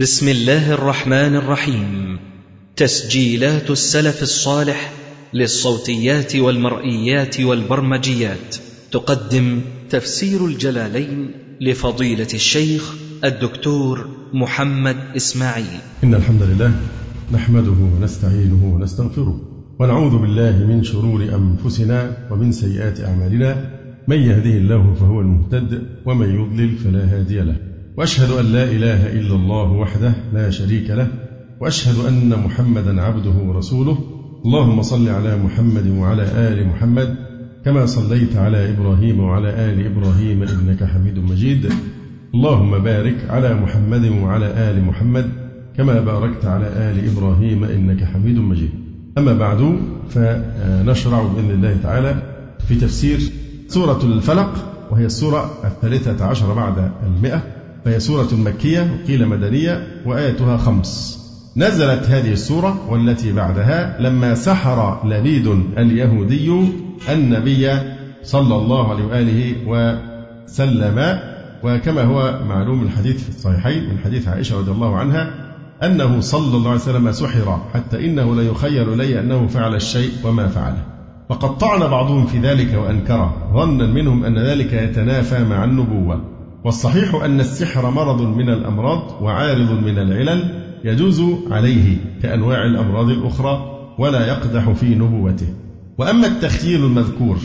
بسم الله الرحمن الرحيم. تسجيلات السلف الصالح للصوتيات والمرئيات والبرمجيات. تقدم تفسير الجلالين لفضيلة الشيخ الدكتور محمد إسماعيل. إن الحمد لله نحمده ونستعينه ونستغفره ونعوذ بالله من شرور أنفسنا ومن سيئات أعمالنا. من يهده الله فهو المهتد ومن يضلل فلا هادي له. وأشهد أن لا إله إلا الله وحده لا شريك له وأشهد أن محمدا عبده ورسوله. اللهم صل على محمد وعلى آل محمد كما صليت على إبراهيم وعلى آل إبراهيم إنك حميد مجيد. اللهم بارك على محمد وعلى آل محمد كما باركت على آل إبراهيم إنك حميد مجيد. أما بعد فنشرع بإذن الله تعالى في تفسير سورة الفلق وهي السورة الثالثة عشر بعد المئة. فهي سورة مكية وقيل مدنية وآيتها خمس. نزلت هذه السورة والتي بعدها لما سحر لبيد اليهودي النبي صلى الله عليه وآله وسلم. وكما هو معلوم الحديث في الصحيحين من حديث عائشة رضي الله عنها أنه صلى الله عليه وسلم سحر حتى إنه لا يخيل إلي أنه فعل الشيء وما فعله. وقد طعن بعضهم في ذلك وأنكره ظنا منهم أن ذلك يتنافى مع النبوة. والصحيح أن السحر مرض من الأمراض وعارض من العلل يجوز عليه كأنواع الأمراض الأخرى ولا يقدح في نبوته. وأما التخييل المذكور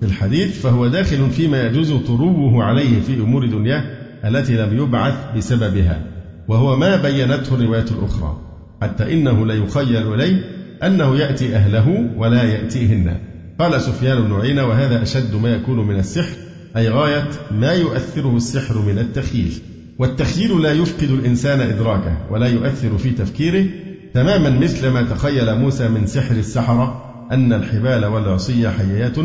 في الحديث فهو داخل فيما يجوز طروه عليه في أمور دنياه التي لم يبعث بسببها وهو ما بينته الروايات الأخرى حتى إنه ليخيل إليه أنه يأتي أهله ولا يأتيهن. قال سفيان بن عيينة وهذا أشد ما يكون من السحر أي غاية ما يؤثره السحر من التخييل. والتخييل لا يفقد الإنسان إدراكه ولا يؤثر في تفكيره تماما مثل ما تخيل موسى من سحر السحرة أن الحبال والعصي حيات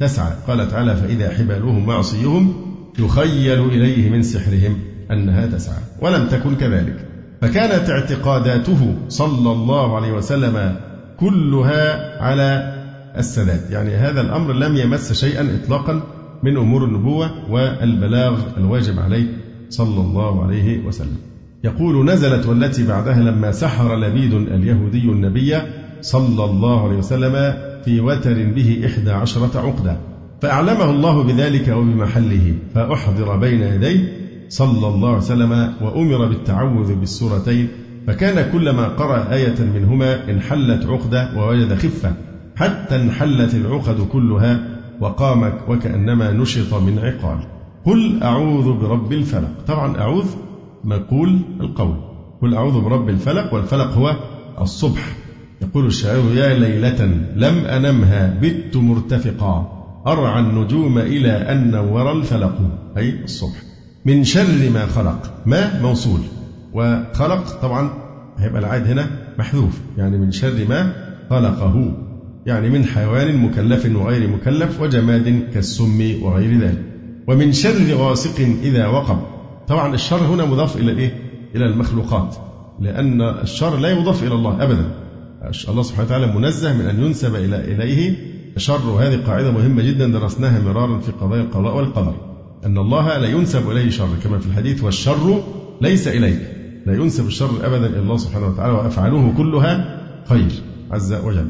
تسعى. قال تعالى فإذا حبالهم وعصيهم يخيل إليه من سحرهم أنها تسعى. ولم تكن كذلك. فكانت اعتقاداته صلى الله عليه وسلم كلها على السداد. يعني هذا الأمر لم يمس شيئا إطلاقا من أمور النبوة والبلاغ الواجب عليه صلى الله عليه وسلم. يقول نزلت والتي بعدها لما سحر لبيد اليهودي النبي صلى الله عليه وسلم في وتر به إحدى عشرة عقدة فأعلمه الله بذلك وبمحله فأحضر بين يديه صلى الله عليه وسلم وأمر بالتعوذ بالسورتين فكان كلما قرأ آية منهما انحلت عقدة ووجد خفة حتى انحلت العقد كلها وقام وكأنما نشط من عقال. قل أعوذ برب الفلق. طبعا أعوذ مقول القول. قل أعوذ برب الفلق والفلق هو الصبح. يقول الشاعر يا ليلة لم أنمها بت مرتفقا. أرعى النجوم إلى أن نور الفلق. أي الصبح. من شر ما خلق. ما موصول. وخلق طبعا هيبقى العاد هنا محذوف. يعني من شر ما خلقه. يعني من حيوان مكلف وغير مكلف وجماد كالسم وغير ذلك. ومن شر غاسق إذا وقب. طبعا الشر هنا مضاف إلى إيه؟ إلى المخلوقات. لأن الشر لا يضاف إلى الله أبدا. الله سبحانه وتعالى منزه من أن ينسب إلى إليه. شر وهذه قاعدة مهمة جدا درسناها مرارا في قضايا القضاء والقدر. أن الله لا ينسب إليه شر كما في الحديث والشر ليس إليك. لا ينسب الشر أبدا إلى الله سبحانه وتعالى وأفعاله كلها خير عز وجل.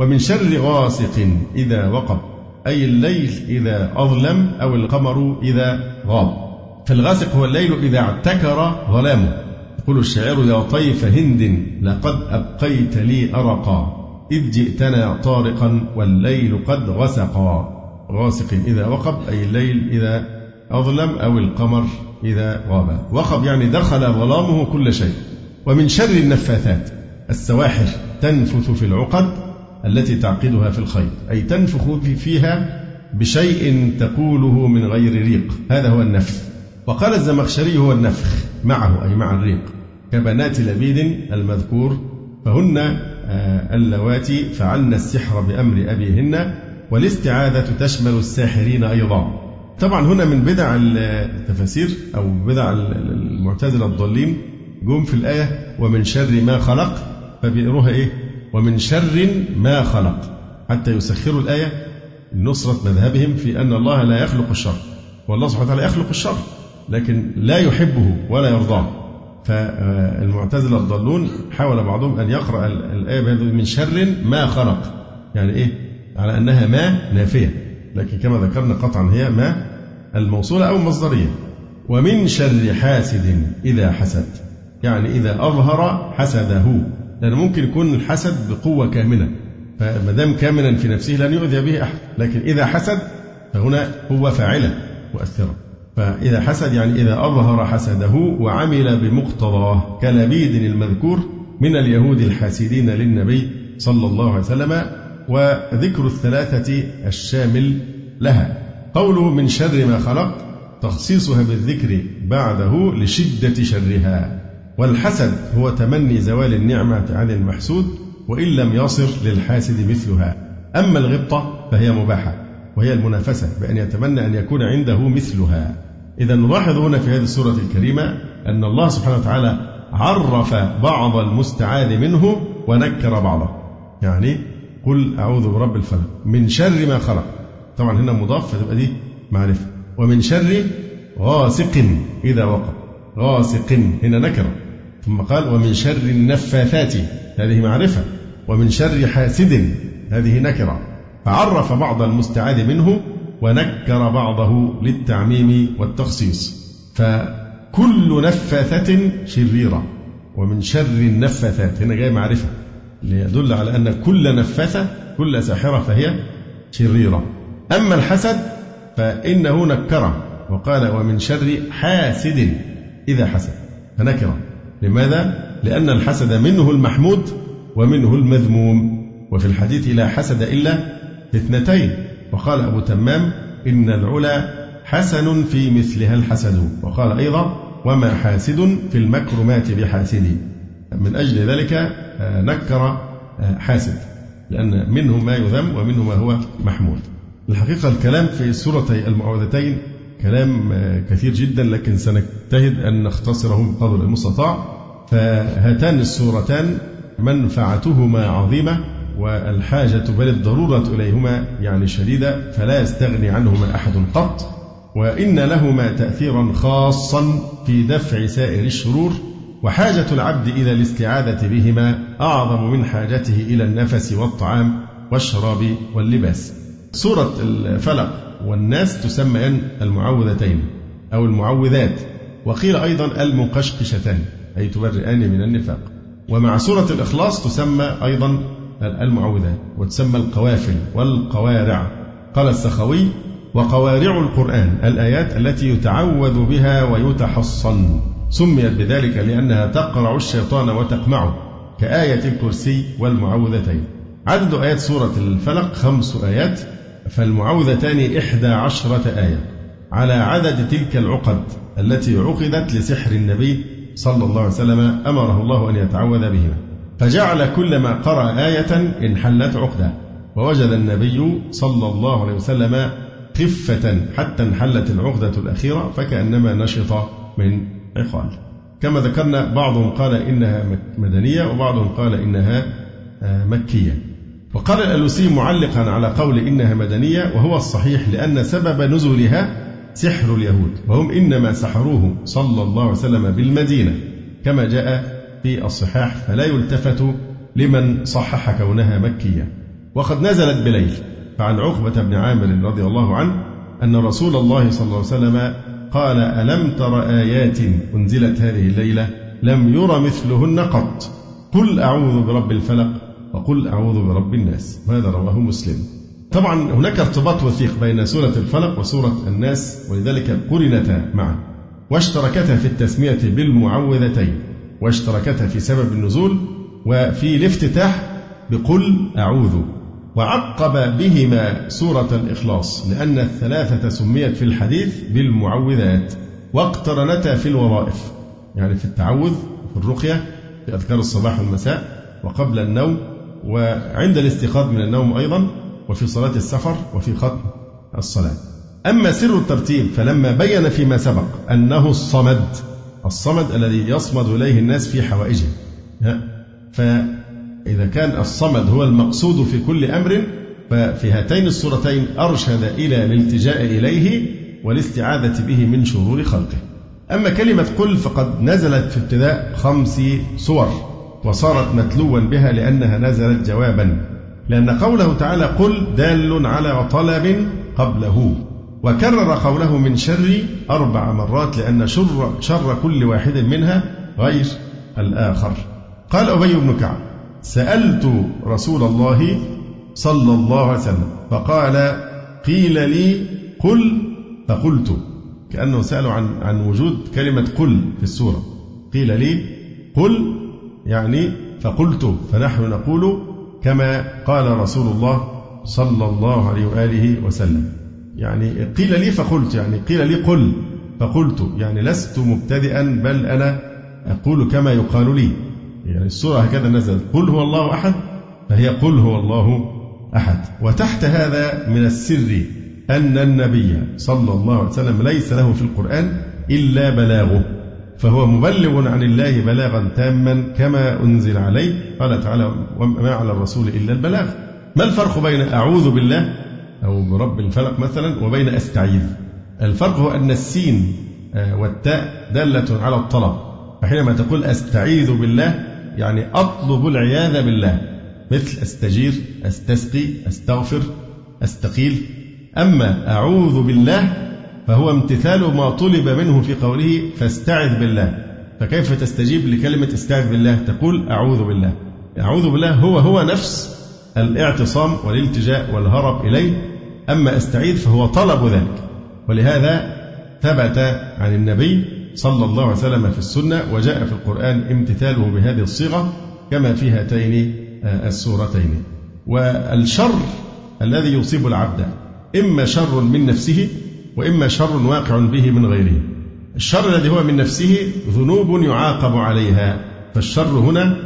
ومن شر غاسق إذا وقب أي الليل إذا أظلم أو القمر إذا غاب. فالغاسق هو الليل إذا اعتكر ظلامه. يقول الشاعر يا طيف هند لقد أبقيت لي أرقا إذ جئتنا طارقا والليل قد غسقا. غاسق إذا وقب أي الليل إذا أظلم أو القمر إذا غاب. وقب يعني دخل ظلامه كل شيء. ومن شر النفاثات السواحر تنفث في العقد التي تعقدها في الخيط أي تنفخ فيها بشيء تقوله من غير ريق. هذا هو النفث وقال الزمخشري هو النفخ معه أي مع الريق. كبنات لبيد المذكور فهن آه، اللواتي فعلن السحر بأمر أبيهن والاستعاذة تشمل الساحرين أيضا. طبعا هنا من بدع التفاسير أو بدع المعتزلة الضالين جم في الآية ومن شر ما خلق فبيقروها إيه؟ ومن شر ما خلق. حتى يسخروا الآية نصرة مذهبهم في أن الله لا يخلق الشر. والله سبحانه وتعالى يخلق الشر لكن لا يحبه ولا يرضاه. فالمعتزلة الضالون حاول بعضهم أن يقرأ الآية من شر ما خلق. يعني إيه؟ على أنها ما نافية. لكن كما ذكرنا قطعا هي ما الموصولة أو المصدرية ومن شر حاسد إذا حسد. يعني إذا أظهر حسده. لأن ممكن يكون الحسد بقوة كامنة فما دام كامنا في نفسه لن يؤذي به أحد لكن إذا حسد فهنا هو فاعلا مؤثرا فإذا حسد يعني إذا أظهر حسده وعمل بمقتضاه كلبيد المذكور من اليهود الحاسدين للنبي صلى الله عليه وسلم وذكر الثلاثة الشامل لها. قوله من شر ما خلق تخصيصها بالذكر بعده لشدة شرها. والحسد هو تمني زوال النعمة عن المحسود وإن لم يصر للحاسد مثلها. أما الغبطة فهي مباحة وهي المنافسة بأن يتمنى أن يكون عنده مثلها. إذا نلاحظ هنا في هذه السورة الكريمة أن الله سبحانه وتعالى عرف بعض المستعاذ منه ونكر بعضه. يعني قل أعوذ برب الفلق من شر ما خلق. طبعا هنا مضاف فتبقى دي معرفة. ومن شر غاسق إذا وقب. غاسق هنا نكرة ثم قال ومن شر النفاثات هذه معرفة. ومن شر حاسد هذه نكرة. فعرف بعض المستعاذ منه ونكر بعضه للتعميم والتخصيص. فكل نفاثة شريرة. ومن شر النفاثات هنا جاي معرفة. ليدل على أن كل نفاثة كل ساحرة فهي شريرة. أما الحسد فإنه نكرة. وقال ومن شر حاسد. إذا حسد. فنكره لماذا؟ لأن الحسد منه المحمود ومنه المذموم. وفي الحديث لا حسد إلا في اثنتين. وقال أبو تمام إن العلا حسن في مثلها الحسد. وقال أيضا وما حاسد في المكرمات بحاسد. من أجل ذلك آه، نكر آه، حاسد. لأن منه ما يذم ومنه ما هو محمود. الحقيقة الكلام في سورتي المعوذتين كلام آه، كثير جدا لكن سنجتهد أن نختصره بقدر المستطاع فهاتان السورتان منفعتهما عظيمة والحاجة بل الضرورة إليهما يعني شديدة فلا يستغني عنهما أحد قط وإن لهما تأثيرا خاصا في دفع سائر الشرور وحاجة العبد إلى الاستعاذة بهما أعظم من حاجته إلى النفس والطعام والشراب واللباس. سورة الفلق والناس تسميان المعوذتين أو المعوذات وقيل أيضا المقشقشتان أي تبرئان من النفاق. ومع سورة الإخلاص تسمى أيضا المعوذات وتسمى القوافل والقوارع. قال السخوي وقوارع القرآن الآيات التي يتعوذ بها ويتحصن. سميت بذلك لأنها تقرع الشيطان وتقمعه كآية الكرسي والمعوذتين. عدد آيات سورة الفلق خمس آيات. فالمعوذتان إحدى عشرة آية على عدد تلك العقد التي عقدت لسحر النبي صلى الله عليه وسلم أمره الله أن يتعوذ بهما. فجعل كلما قرأ آية انحلت عقدة ووجد النبي صلى الله عليه وسلم خفة حتى انحلت العقدة الأخيرة فكأنما نشط من عقال. كما ذكرنا بعضهم قال إنها مدنية وبعضهم قال إنها آه، مكية. وقال الألوسي معلقا على قول إنها مدنية وهو الصحيح لأن سبب نزولها سحر اليهود وهم إنما سحروه صلى الله عليه وسلم بالمدينة. كما جاء في الصحاح فلا يلتفت لمن صحح كونها مكية وقد نزلت بليل فعن عقبة بن عامر رضي الله عنه أن رسول الله صلى الله عليه وسلم قال ألم تر آيات أنزلت هذه الليلة؟ لم ير مثلهن قط. قل أعوذ برب الفلق وقل أعوذ برب الناس. وهذا رواه مسلم؟ طبعا هناك ارتباط وثيق بين سورة الفلق وسورة الناس ولذلك قرنتا معا واشتركتا في التسمية بالمعوذتين. واشتركتا في سبب النزول وفي الافتتاح بقل أعوذ. وعقب بهما سورة الإخلاص لأن الثلاثة سميت في الحديث بالمعوذات. واقترنتا في الوظائف يعني في التعوذ في الرقية في أذكار الصباح والمساء وقبل النوم وعند الاستيقاظ من النوم أيضا وفي صلاة السفر وفي ختم الصلاة. أما سر الترتيب فلما بين فيما سبق أنه الصمد الصمد الذي يصمد إليه الناس في حوائجهم فإذا كان الصمد هو المقصود في كل أمر ففي هاتين السورتين أرشد إلى الالتجاء إليه والاستعاذة به من شرور خلقه. أما كلمة قل فقد نزلت في ابتداء خمس صور وصارت متلوا بها لأنها نزلت جوابا لأن قوله تعالى قل دال على طلب قبله. وكرر قوله من شر أربع مرات لأن شر, شر كل واحد منها غير الآخر. قال أبي بن كعب سألت رسول الله صلى الله عليه وسلم فقال قيل لي قل فقلت كأنه سألوا عن عن وجود كلمة قل في السورة. قيل لي قل يعني فقلت فنحن نقول كما قال رسول الله صلى الله عليه وآله وسلم. يعني قيل لي فقلت يعني قيل لي قل فقلت يعني لست مبتدئا بل أنا أقول كما يقال لي. يعني السورة هكذا نزلت قل هو الله أحد فهي قل هو الله أحد. وتحت هذا من السر أن النبي صلى الله عليه وسلم ليس له في القرآن إلا بلاغه. فهو مبلغ عن الله بلاغا تاما كما أنزل عليه. قال تعالى وما على الرسول إلا البلاغ. ما الفرق بين أعوذ بالله أو برب الفلق مثلا وبين أستعيذ؟ الفرق هو أن السين آه، والتاء دالة على الطلب. فحينما تقول أستعيذ بالله يعني أطلب العياذ بالله. مثل أستجير أستسقي أستغفر أستقيل. أما أعوذ بالله فهو امتثال ما طلب منه في قوله فاستعذ بالله. فكيف تستجيب لكلمة استعذ بالله؟ تقول أعوذ بالله. أعوذ بالله هو هو نفس الاعتصام والالتجاء والهرب إليه. أما استعيذ فهو طلب ذلك. ولهذا ثبت عن النبي صلى الله عليه وسلم في السنة وجاء في القرآن امتثاله بهذه الصيغة كما في هاتين آه، السورتين. والشر الذي يصيب العبد إما شر من نفسه وإما شر واقع به من غيره. الشر الذي هو من نفسه ذنوب يعاقب عليها. فالشر هنا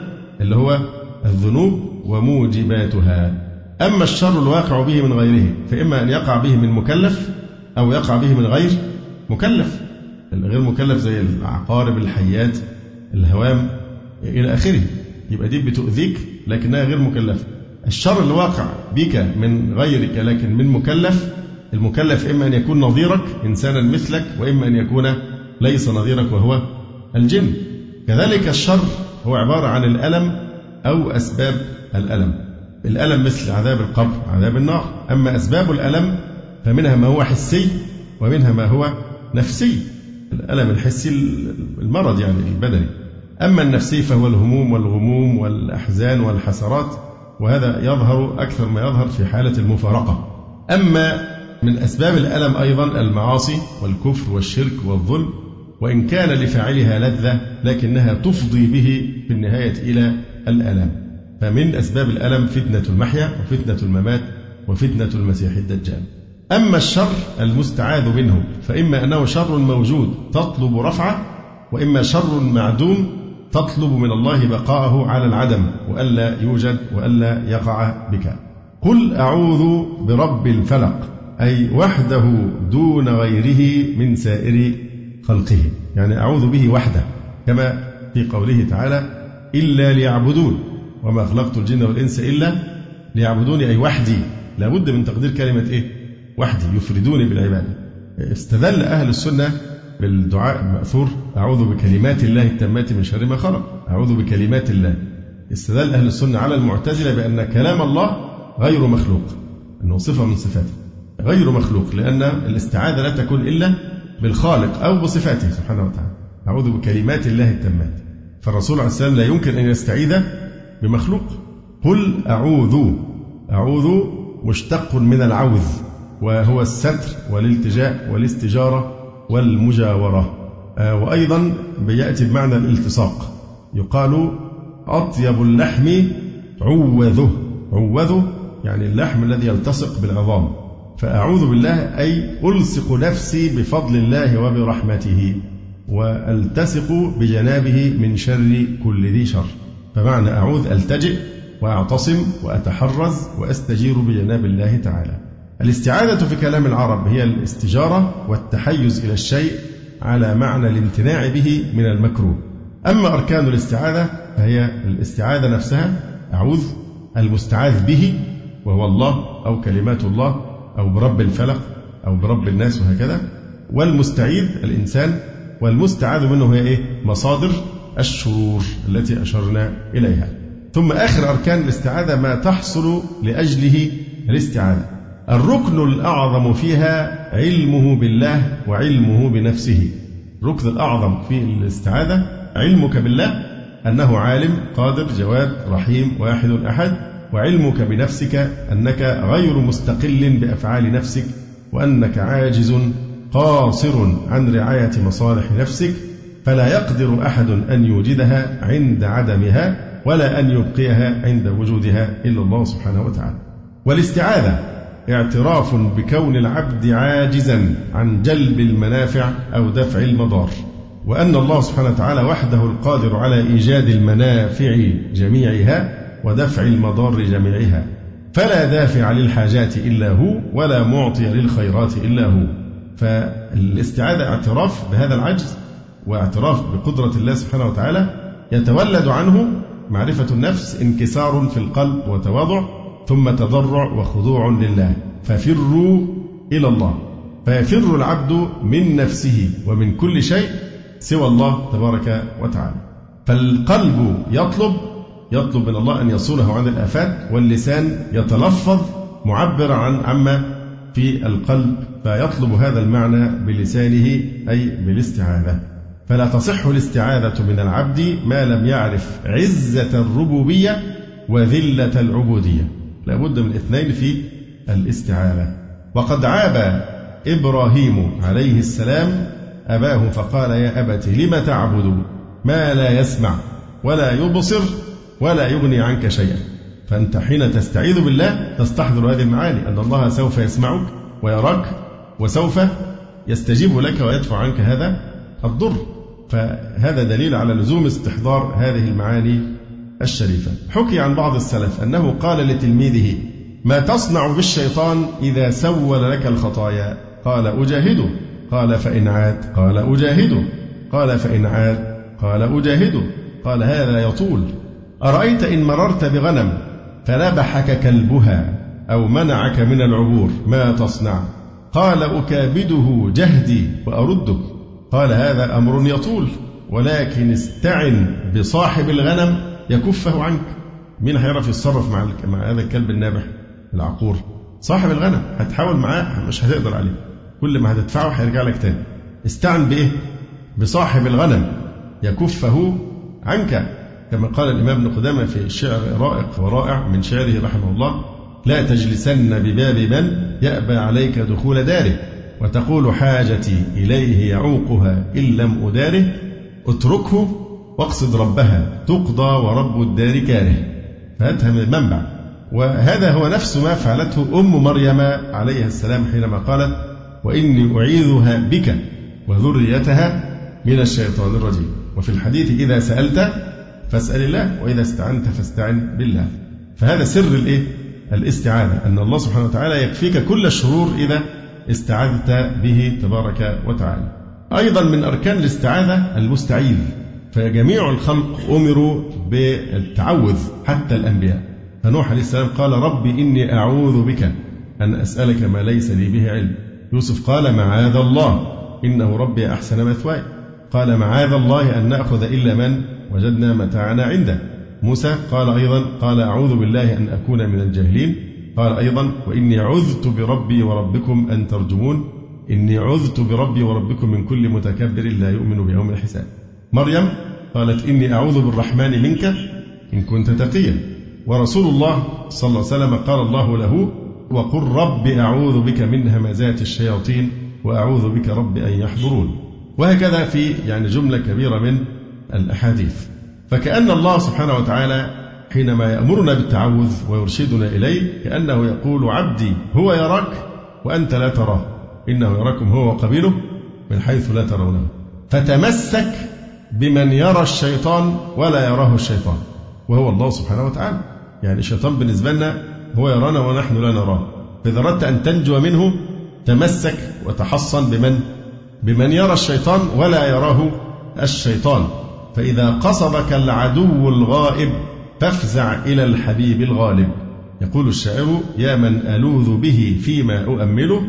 اللي هو الذنوب وموجباتها. أما الشر الواقع به من غيره فإما أن يقع به من مكلف أو يقع به من غير مكلف. الغير مكلف زي العقارب الحيات الهوام إلى آخره. يبقى دي بتؤذيك لكنها غير مكلفة. الشر اللي واقع بك من غيرك لكن من مكلف المكلف إما أن يكون نظيرك إنسانا مثلك وإما أن يكون ليس نظيرك وهو الجن. كذلك الشر هو عبارة عن الألم أو أسباب الألم. الألم مثل عذاب القبر عذاب النار. أما أسباب الألم فمنها ما هو حسي ومنها ما هو نفسي. الألم الحسي المرض يعني البدني. أما النفسي فهو الهموم والغموم والأحزان والحسرات وهذا يظهر أكثر ما يظهر في حالة المفارقة. أما من أسباب الألم أيضا المعاصي والكفر والشرك والظلم وإن كان لفاعلها لذة لكنها تفضي به في النهاية إلى الألم. فمن أسباب الألم فتنة المحيا وفتنة الممات وفتنة المسيح الدجال. أما الشر المستعاذ منه فإما أنه شر موجود تطلب رفعه وإما شر معدوم تطلب من الله بقاءه على العدم وألا يوجد وألا يقع بك. قل أعوذ برب الفلق. أي وحده دون غيره من سائر خلقه. يعني أعوذ به وحده كما في قوله تعالى إلا ليعبدون. وما خلقت الجن والإنس إلا ليعبدوني أي وحدي. لابد من تقدير كلمة إيه؟ وحدي يفردوني بالعبادة. استدل أهل السنة بالدعاء المأثور أعوذ بكلمات الله التامات من شر ما خلق. أعوذ بكلمات الله. استدل أهل السنة على المعتزلة بأن كلام الله غير مخلوق أنه صفة من صفاته. غير مخلوق لأن الاستعاذة لا تكون إلا بالخالق أو بصفاته سبحانه وتعالى. أعوذ بكلمات الله التامات. فالرسول عليه السلام لا يمكن أن يستعيذ بمخلوق. قل أعوذ أعوذ مشتق من العوذ وهو الستر والالتجاء والاستجارة والمجاورة. آه، وأيضا بيأتي بمعنى الالتصاق. يقال أطيب اللحم عوذه. عوذه يعني اللحم الذي يلتصق بالعظام. فأعوذ بالله أي ألصق نفسي بفضل الله وبرحمته وألتصق بجنابه من شر كل ذي شر. فمعنى أعوذ ألتجئ وأعتصم وأتحرز وأستجير بجناب الله تعالى. الاستعاذة في كلام العرب هي الاستجارة والتحيز إلى الشيء على معنى الامتناع به من المكروه. أما أركان الاستعاذة فهي الاستعاذة نفسها أعوذ المستعاذ به وهو الله أو كلمات الله أو برب الفلق أو برب الناس وهكذا. والمستعيذ الإنسان والمستعاذ منه هي إيه؟ مصادر الشرور التي أشرنا إليها. ثم آخر أركان الاستعاذة ما تحصل لأجله الاستعاذة. الركن الأعظم فيها علمه بالله وعلمه بنفسه. الركن الأعظم في الاستعاذة علمك بالله أنه عالم قادر جواد رحيم واحد أحد. وعلمك بنفسك أنك غير مستقل بأفعال نفسك وأنك عاجز قاصر عن رعاية مصالح نفسك فلا يقدر أحد أن يوجدها عند عدمها ولا أن يبقيها عند وجودها إلا الله سبحانه وتعالى. والاستعاذة اعتراف بكون العبد عاجزا عن جلب المنافع أو دفع المضار. وأن الله سبحانه وتعالى وحده القادر على إيجاد المنافع جميعها ودفع المضار جميعها فلا دافع للحاجات إلا هو ولا معطي للخيرات إلا هو. فالاستعاذة اعتراف بهذا العجز واعتراف بقدرة الله سبحانه وتعالى يتولد عنه معرفة النفس انكسار في القلب وتواضع ثم تضرع وخضوع لله. ففروا إلى الله. فيفر العبد من نفسه ومن كل شيء سوى الله تبارك وتعالى. فالقلب يطلب يطلب من الله أن يصونه عن الآفات واللسان يتلفظ معبرا عن عما في القلب فيطلب هذا المعنى بلسانه أي بالاستعاذة. فلا تصح الاستعاذة من العبد ما لم يعرف عزة الربوبية وذلة العبودية. لا بد من الاثنين في الاستعاذة. وقد عاب إبراهيم عليه السلام أباه فقال يا أبت لم تعبد؟ ما لا يسمع ولا يبصر ولا يغني عنك شيئا. فأنت حين تستعيذ بالله تستحضر هذه المعاني أن الله سوف يسمعك ويراك وسوف يستجيب لك ويدفع عنك هذا الضر. فهذا دليل على لزوم استحضار هذه المعاني الشريفة. حكي عن بعض السلف أنه قال لتلميذه ما تصنع بالشيطان إذا سول لك الخطايا؟ قال أجاهده. قال فإن عاد. قال أجاهده. قال فإن عاد. قال أجاهده. قال هذا يطول. أرأيت إن مررت بغنم فنبحك كلبها أو منعك من العبور ما تصنع؟ قال أكابده جهدي وأرده قال هذا أمر يطول ولكن استعن بصاحب الغنم يكفه عنك. مين هيعرف يتصرف مع مع هذا الكلب النابح العقور؟ صاحب الغنم هتحاول معاه مش هتقدر عليه. كل ما هتدفعه هيرجع لك تاني. استعن بإيه؟ بصاحب الغنم يكفه عنك. كما قال الإمام ابن قدامة في شعر رائق ورائع من شعره رحمه الله لا تجلسن بباب من يأبى عليك دخول داره وتقول حاجتي إليه يعوقها إن لم أداره اتركه واقصد ربها تقضى ورب الدار كاره. فهاتها من المنبع وهذا هو نفس ما فعلته أم مريم عليها السلام حينما قالت وإني أعيذها بك وذريتها من الشيطان الرجيم. وفي الحديث إذا سألت فاسأل الله وإذا استعنت فاستعن بالله. فهذا سر الإيه؟ الاستعاذة أن الله سبحانه وتعالى يكفيك كل الشرور إذا استعذت به تبارك وتعالى. أيضا من أركان الاستعاذة المستعيذ فجميع الخلق أمروا بالتعوذ حتى الأنبياء. فنوح عليه السلام قال ربي إني أعوذ بك أن أسألك ما ليس لي به علم. يوسف قال معاذ الله إنه ربي أحسن مثواي. قال معاذ الله أن نأخذ إلا من وجدنا متاعنا عنده. موسى قال أيضا قال أعوذ بالله أن أكون من الجاهلين. قال أيضا وإني عذت بربي وربكم أن ترجمون. إني عذت بربي وربكم من كل متكبر لا يؤمن بيوم الحساب. مريم قالت إني أعوذ بالرحمن منك إن كنت تقيا. ورسول الله صلى الله عليه وسلم قال الله له وقل رب أعوذ بك من همزات الشياطين وأعوذ بك رب أن يحضرون. وهكذا في يعني جملة كبيرة من الأحاديث. فكأن الله سبحانه وتعالى حينما يأمرنا بالتعوذ ويرشدنا إليه كأنه يقول عبدي هو يراك وأنت لا تراه. إنه يراكم هو وقبيله من حيث لا ترونه. فتمسك بمن يرى الشيطان ولا يراه الشيطان. وهو الله سبحانه وتعالى. يعني الشيطان بالنسبة لنا هو يرانا ونحن لا نراه. فإذا أردت أن تنجو منه تمسك وتحصن بمن؟ بمن يرى الشيطان ولا يراه الشيطان. فإذا قصدك العدو الغائب فافزع إلى الحبيب الغالب. يقول الشاعر يا من ألوذ به فيما أؤمله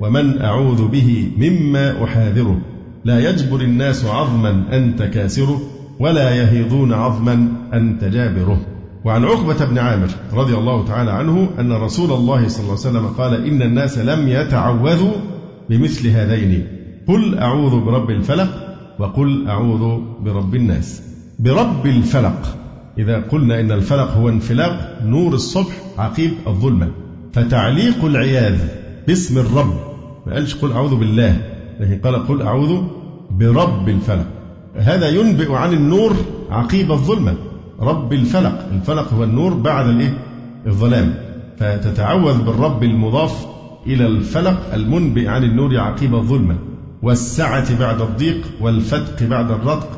ومن أعوذ به مما أحاذره لا يجبر الناس عظما أنت كاسره ولا يهيضون عظما أنت جابره وعن عقبة بن عامر رضي الله تعالى عنه أن رسول الله صلى الله عليه وسلم قال إن الناس لم يتعوذوا بمثل هذين. قل أعوذ برب الفلق وقل أعوذ برب الناس. برب الفلق. إذا قلنا إن الفلق هو انفلاق نور الصبح عقيب الظلمة. فتعليق العياذ باسم الرب. ما قالش قل أعوذ بالله. لكن قال قل أعوذ برب الفلق. هذا ينبئ عن النور عقيب الظلمة. رب الفلق. الفلق هو النور بعد الإيه؟ الظلام. فتتعوذ بالرب المضاف إلى الفلق المنبئ عن النور عقيب الظلمة. والسعة بعد الضيق والفتق بعد الرتق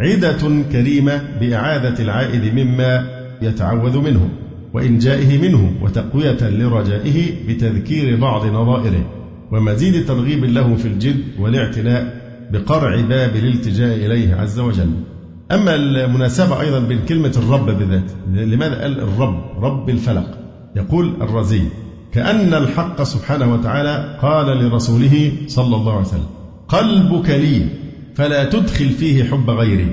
عدة كريمة بإعادة العائد مما يتعوذ منه وإنجائه منه وتقوية لرجائه بتذكير بعض نظائره ومزيد ترغيب له في الجد والاعتناء بقرع باب الالتجاء إليه عز وجل. أما المناسبة أيضا بين كلمة الرب بالذات لماذا قال الرب؟ رب الفلق. يقول الرزي كأن الحق سبحانه وتعالى قال لرسوله صلى الله عليه وسلم قلبك لي فلا تدخل فيه حب غيري.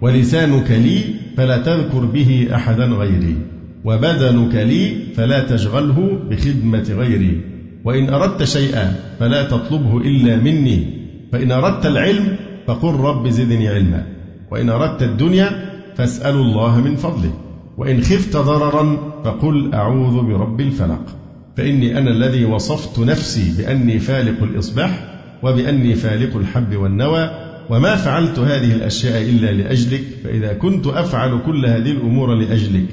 ولسانك لي فلا تذكر به أحدا غيري. وبدنك لي فلا تشغله بخدمة غيري. وإن أردت شيئا فلا تطلبه إلا مني. فإن أردت العلم فقل رب زدني علما. وإن أردت الدنيا فاسألوا الله من فضله. وإن خفت ضررا فقل أعوذ برب الفلق. فإني أنا الذي وصفت نفسي بأني فالق الإصباح وبأني فالق الحب والنوى وما فعلت هذه الأشياء إلا لأجلك فإذا كنت أفعل كل هذه الأمور لأجلك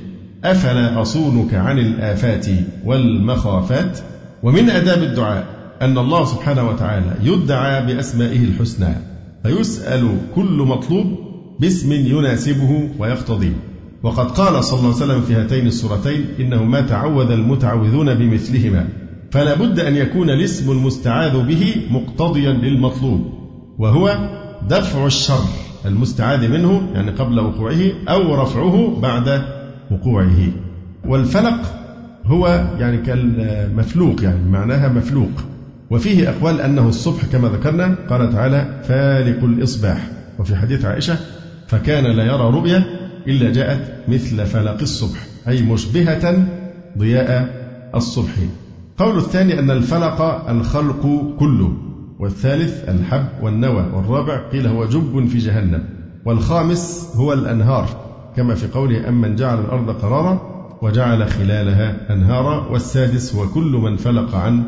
أفلا أصونك عن الآفات والمخافات؟ ومن آداب الدعاء أن الله سبحانه وتعالى يدعى بأسمائه الحسنى فيسأل كل مطلوب باسم يناسبه ويقتضيه وقد قال صلى الله عليه وسلم في هاتين السورتين إنه ما تعوذ المتعوذون بمثلهما. فلا بد أن يكون الاسم المستعاذ به مقتضيا للمطلوب وهو دفع الشر المستعاذ منه يعني قبل وقوعه أو رفعه بعد وقوعه. والفلق هو يعني كالمفلوق يعني معناها مفلوق. وفيه أقوال أنه الصبح كما ذكرنا قال تعالى فالق الإصباح. وفي حديث عائشة فكان لا يرى رؤيا إلا جاءت مثل فلق الصبح أي مشبهة ضياء الصبح. قول الثاني أن الفلق الخلق كله والثالث الحب والنوى والرابع قيل هو جب في جهنم والخامس هو الأنهار كما في قوله أمن جعل الأرض قرارا وجعل خلالها أنهارا والسادس هو كل من فلق عن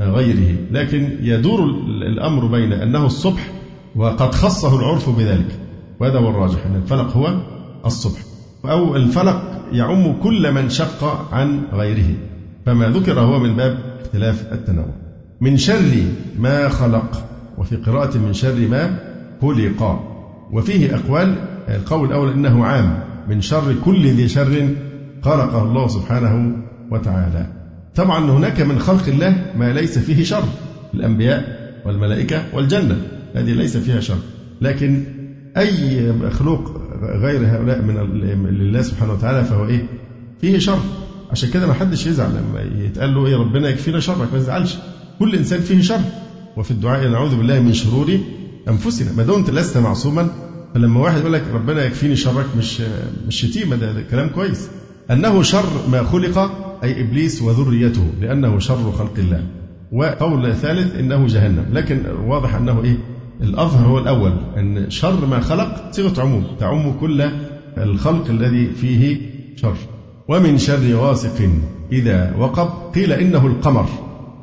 غيره. لكن يدور الأمر بين أنه الصبح وقد خصه العرف بذلك وهذا هو الراجح أن الفلق هو الصبح أو الفلق يعم كل من شق عن غيره. فما ذكر هو من باب اختلاف التنوع. من شر ما خلق وفي قراءة من شر ما خلق. وفيه أقوال القول الأول أنه عام من شر كل ذي شر خلقه الله سبحانه وتعالى. طبعا هناك من خلق الله ما ليس فيه شر الأنبياء والملائكة والجنة هذه ليس فيها شر. لكن أي مخلوق غير هؤلاء من لله سبحانه وتعالى فهو إيه؟ فيه شر. عشان كده ما حدش يزعل لما يتقال له إيه ربنا يكفينا شرك. ما يزعلش كل إنسان فيه شر. وفي الدعاء نعوذ بالله من شرور أنفسنا. ما دمت لست معصوما. فلما واحد يقول لك ربنا يكفيني شرك مش مش شتيمه ده, ده كلام كويس. أنه شر ما خلق أي إبليس وذريته لأنه شر خلق الله. وقول ثالث إنه جهنم. لكن واضح أنه إيه؟ الأظهر هو الأول أن شر ما خلق صيغة عموم. تعم كل الخلق الذي فيه شر. ومن شر غاسق إذا وقب قيل إنه القمر.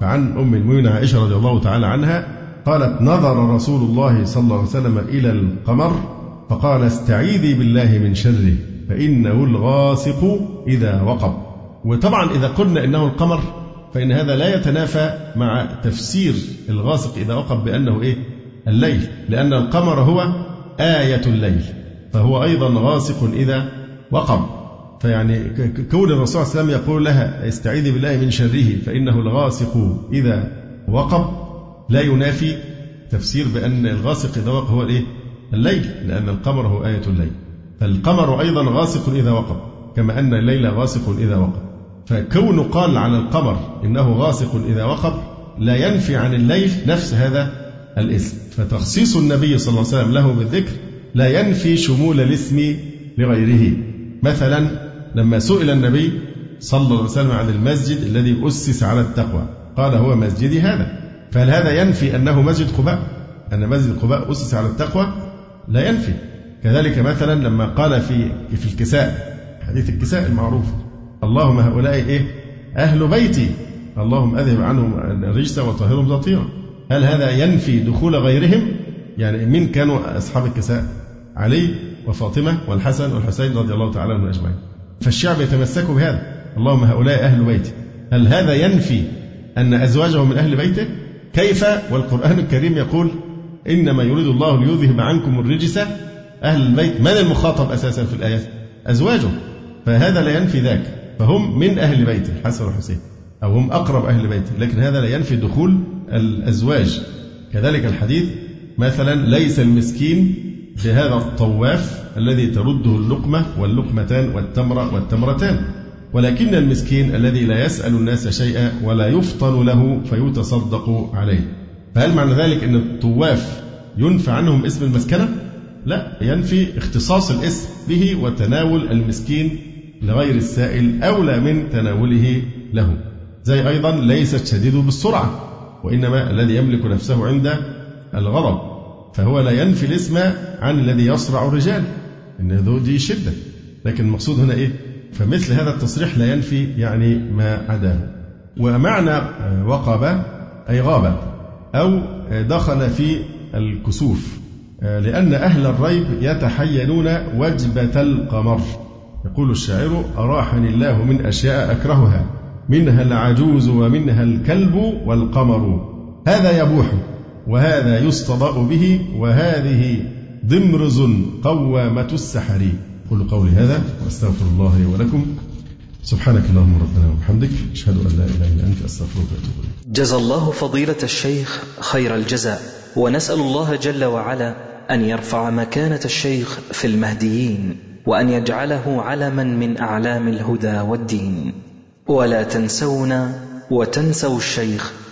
فعن أم المؤمنين عائشة رضي الله تعالى عنها قالت نظر رسول الله صلى الله عليه وسلم إلى القمر فقال استعيذي بالله من شره فإنه الغاسق إذا وقب. وطبعا إذا قلنا إنه القمر فإن هذا لا يتنافى مع تفسير الغاسق إذا وقب بأنه إيه؟ الليل. لأن القمر هو آية الليل فهو أيضا غاسق إذا وقب. فيعني كون الرسول صلى الله عليه وسلم يقول لها استعيذي بالله من شره فإنه الغاسق إذا وقب لا ينافي تفسير بأن الغاسق إذا وقب هو الإيه؟ الليل لأن القمر هو آية الليل. فالقمر أيضا غاسق إذا وقب كما أن الليل غاسق إذا وقب. فكون قال عن القمر إنه غاسق إذا وقب لا ينفي عن الليل نفس هذا الاسم. فتخصيص النبي صلى الله عليه وسلم له بالذكر لا ينفي شمول الاسم لغيره. مثلا لما سئل النبي صلى الله عليه وسلم عن المسجد الذي أسس على التقوى قال هو مسجدي هذا. فهل هذا ينفي أنه مسجد قباء؟ أن مسجد قباء أسس على التقوى؟ لا ينفي. كذلك مثلا لما قال في في الكساء حديث الكساء المعروف اللهم هؤلاء إيه؟ أهل بيتي. اللهم أذهب عنهم الرجس وطهرهم تطهيرا. هل هذا ينفي دخول غيرهم؟ يعني من كانوا أصحاب الكساء علي وفاطمة والحسن والحسين رضي الله تعالى عنهم أجمعين. فالشعب يتمسك بهذا. اللهم هؤلاء أهل بيتي. هل هذا ينفي أن أزواجهم من أهل بيته؟ كيف؟ والقرآن الكريم يقول إنما يريد الله ليذهب عنكم الرجس أهل البيت. من المخاطب أساسا في الآيات؟ أزواجه فهذا لا ينفي ذاك. فهم من أهل بيته الحسن والحسين. أو هم أقرب أهل بيته. لكن هذا لا ينفي دخول الأزواج. كذلك الحديث مثلا ليس المسكين بهذا الطواف الذي ترده اللقمة واللقمتان والتمرة والتمرتان. ولكن المسكين الذي لا يسأل الناس شيئا ولا يفطن له فيتصدق عليه. فهل معنى ذلك أن الطواف ينفى عنهم اسم المسكنة؟ لا ينفي اختصاص الاسم به وتناول المسكين لغير السائل أولى من تناوله له. زي أيضا ليست شديد بالسرعة وإنما الذي يملك نفسه عند الغضب. فهو لا ينفي الاسم عن الذي يصرع الرجال إن دي شدة. لكن المقصود هنا إيه؟ فمثل هذا التصريح لا ينفي يعني ما عداه ومعنى وقب أي غاب أو دخل في الكسوف لأن أهل الريب يتحينون وجبة القمر. يقول الشاعر أراحني الله من أشياء أكرهها منها العجوز ومنها الكلب والقمر. هذا يبوح. وهذا يستضاء به وهذه ضمرز قوامة السحر. قل قولي هذا وأستغفر الله لي ولكم. سبحانك اللهم ربنا وبحمدك أشهد أن لا إله إلا أنت أستغفرك وأتوب إليك. جزى الله فضيلة الشيخ خير الجزاء ونسأل الله جل وعلا أن يرفع مكانة الشيخ في المهديين وأن يجعله علما من أعلام الهدى والدين. ولا تنسونا وتنسوا الشيخ